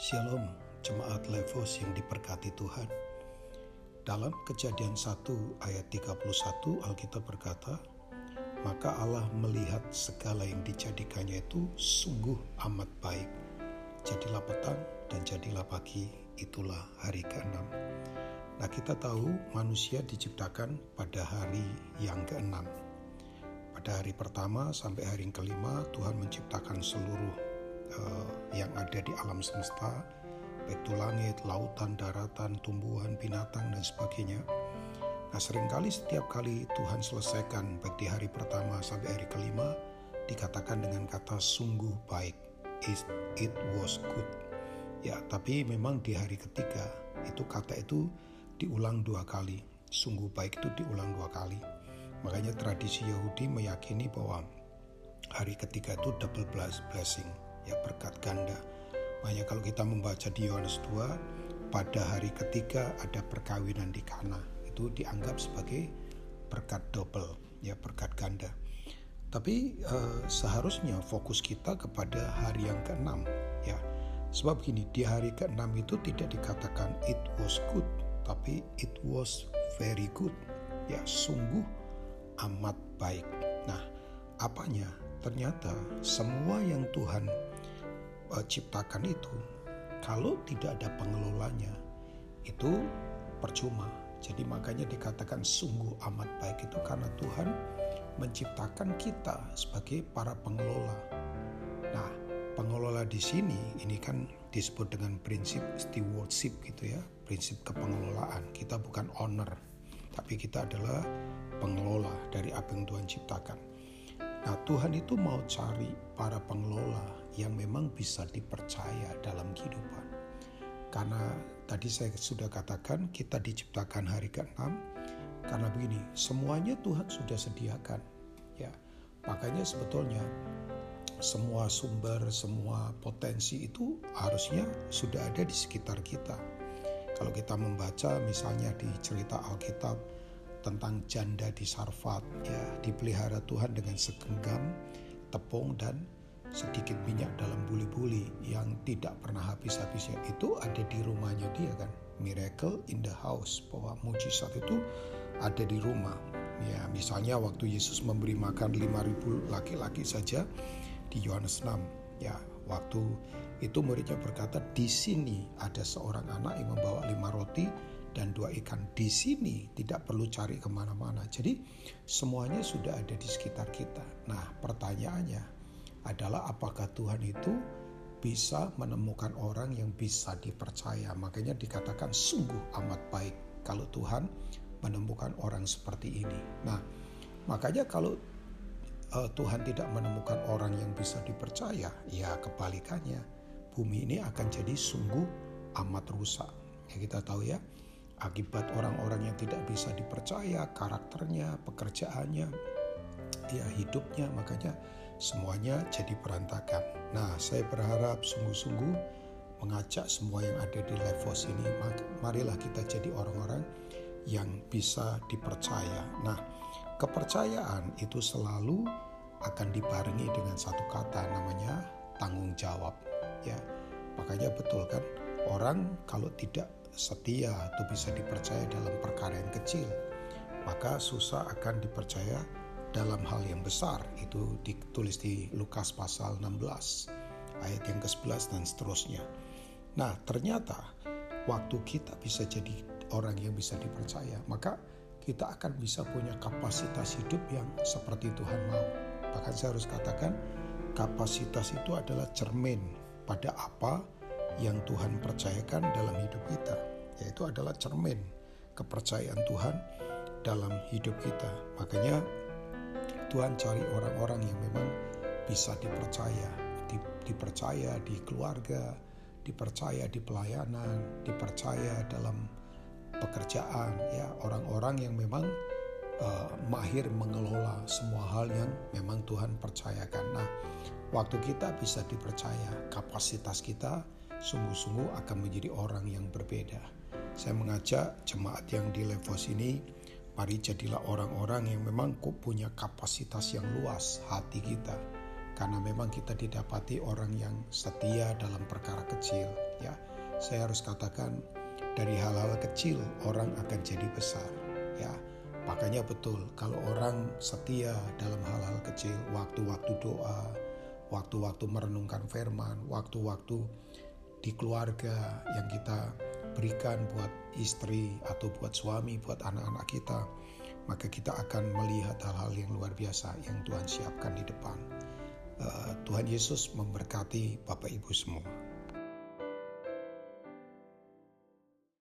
Shalom, jemaat Levos yang diberkati Tuhan. Dalam kejadian 1 ayat 31 Alkitab berkata, Maka Allah melihat segala yang dijadikannya itu sungguh amat baik. Jadilah petang dan jadilah pagi, itulah hari ke-6. Nah kita tahu manusia diciptakan pada hari yang ke-6. Pada hari pertama sampai hari kelima Tuhan menciptakan seluruh uh, yang ada di alam semesta, baik itu langit, lautan, daratan, tumbuhan, binatang, dan sebagainya. Nah sering kali setiap kali Tuhan selesaikan baik di hari pertama sampai hari kelima dikatakan dengan kata sungguh baik. It, it was good. Ya tapi memang di hari ketiga itu kata itu diulang dua kali. Sungguh baik itu diulang dua kali. Makanya tradisi Yahudi meyakini bahwa hari ketiga itu double blessing, ya berkat ganda. Makanya kalau kita membaca di Yohanes 2, pada hari ketiga ada perkawinan di Kana itu dianggap sebagai berkat double, ya berkat ganda. Tapi uh, seharusnya fokus kita kepada hari yang keenam, ya. Sebab gini, di hari keenam itu tidak dikatakan it was good, tapi it was very good. Ya, sungguh amat baik. Nah, apanya? Ternyata semua yang Tuhan uh, ciptakan itu kalau tidak ada pengelolanya itu percuma jadi makanya dikatakan sungguh amat baik itu karena Tuhan menciptakan kita sebagai para pengelola. Nah, pengelola di sini ini kan disebut dengan prinsip stewardship gitu ya, prinsip kepengelolaan. Kita bukan owner, tapi kita adalah pengelola dari apa yang Tuhan ciptakan. Tuhan itu mau cari para pengelola yang memang bisa dipercaya dalam kehidupan. Karena tadi saya sudah katakan kita diciptakan hari ke-6 karena begini, semuanya Tuhan sudah sediakan. Ya. Makanya sebetulnya semua sumber, semua potensi itu harusnya sudah ada di sekitar kita. Kalau kita membaca misalnya di cerita Alkitab tentang janda di Sarfat, ya. Dipelihara Tuhan dengan segenggam tepung dan sedikit minyak dalam buli-buli yang tidak pernah habis-habisnya. Itu ada di rumahnya dia kan? Miracle in the house bahwa mujizat itu ada di rumah. Ya misalnya waktu Yesus memberi makan 5000 laki-laki saja di Yohanes 6 ya waktu itu muridnya berkata di sini ada seorang anak yang membawa lima roti dan dua ikan di sini tidak perlu cari ke mana-mana jadi semuanya sudah ada di sekitar kita nah pertanyaannya adalah apakah Tuhan itu bisa menemukan orang yang bisa dipercaya. Makanya dikatakan sungguh amat baik kalau Tuhan menemukan orang seperti ini. Nah, makanya kalau uh, Tuhan tidak menemukan orang yang bisa dipercaya, ya kebalikannya, bumi ini akan jadi sungguh amat rusak. Ya kita tahu ya, akibat orang-orang yang tidak bisa dipercaya, karakternya, pekerjaannya, ya hidupnya, makanya semuanya jadi berantakan. Nah, saya berharap sungguh-sungguh mengajak semua yang ada di Levos ini, marilah kita jadi orang-orang yang bisa dipercaya. Nah, kepercayaan itu selalu akan dibarengi dengan satu kata namanya tanggung jawab. Ya, makanya betul kan orang kalau tidak setia atau bisa dipercaya dalam perkara yang kecil, maka susah akan dipercaya dalam hal yang besar itu ditulis di Lukas pasal 16 ayat yang ke-11 dan seterusnya. Nah, ternyata waktu kita bisa jadi orang yang bisa dipercaya, maka kita akan bisa punya kapasitas hidup yang seperti Tuhan mau. Bahkan saya harus katakan kapasitas itu adalah cermin pada apa yang Tuhan percayakan dalam hidup kita, yaitu adalah cermin kepercayaan Tuhan dalam hidup kita. Makanya Tuhan cari orang-orang yang memang bisa dipercaya, di, dipercaya di keluarga, dipercaya di pelayanan, dipercaya dalam pekerjaan, ya orang-orang yang memang uh, mahir mengelola semua hal yang memang Tuhan percayakan. Nah, waktu kita bisa dipercaya, kapasitas kita sungguh-sungguh akan menjadi orang yang berbeda. Saya mengajak jemaat yang di Levos ini Mari jadilah orang-orang yang memang punya kapasitas yang luas hati kita. Karena memang kita didapati orang yang setia dalam perkara kecil, ya. saya harus katakan dari hal-hal kecil orang akan jadi besar ya makanya betul kalau orang setia dalam hal-hal kecil waktu-waktu doa waktu-waktu merenungkan firman waktu-waktu di keluarga yang kita berikan buat istri atau buat suami buat anak-anak kita maka kita akan melihat hal-hal yang luar biasa yang Tuhan siapkan di depan. Uh, Tuhan Yesus memberkati Bapak Ibu semua.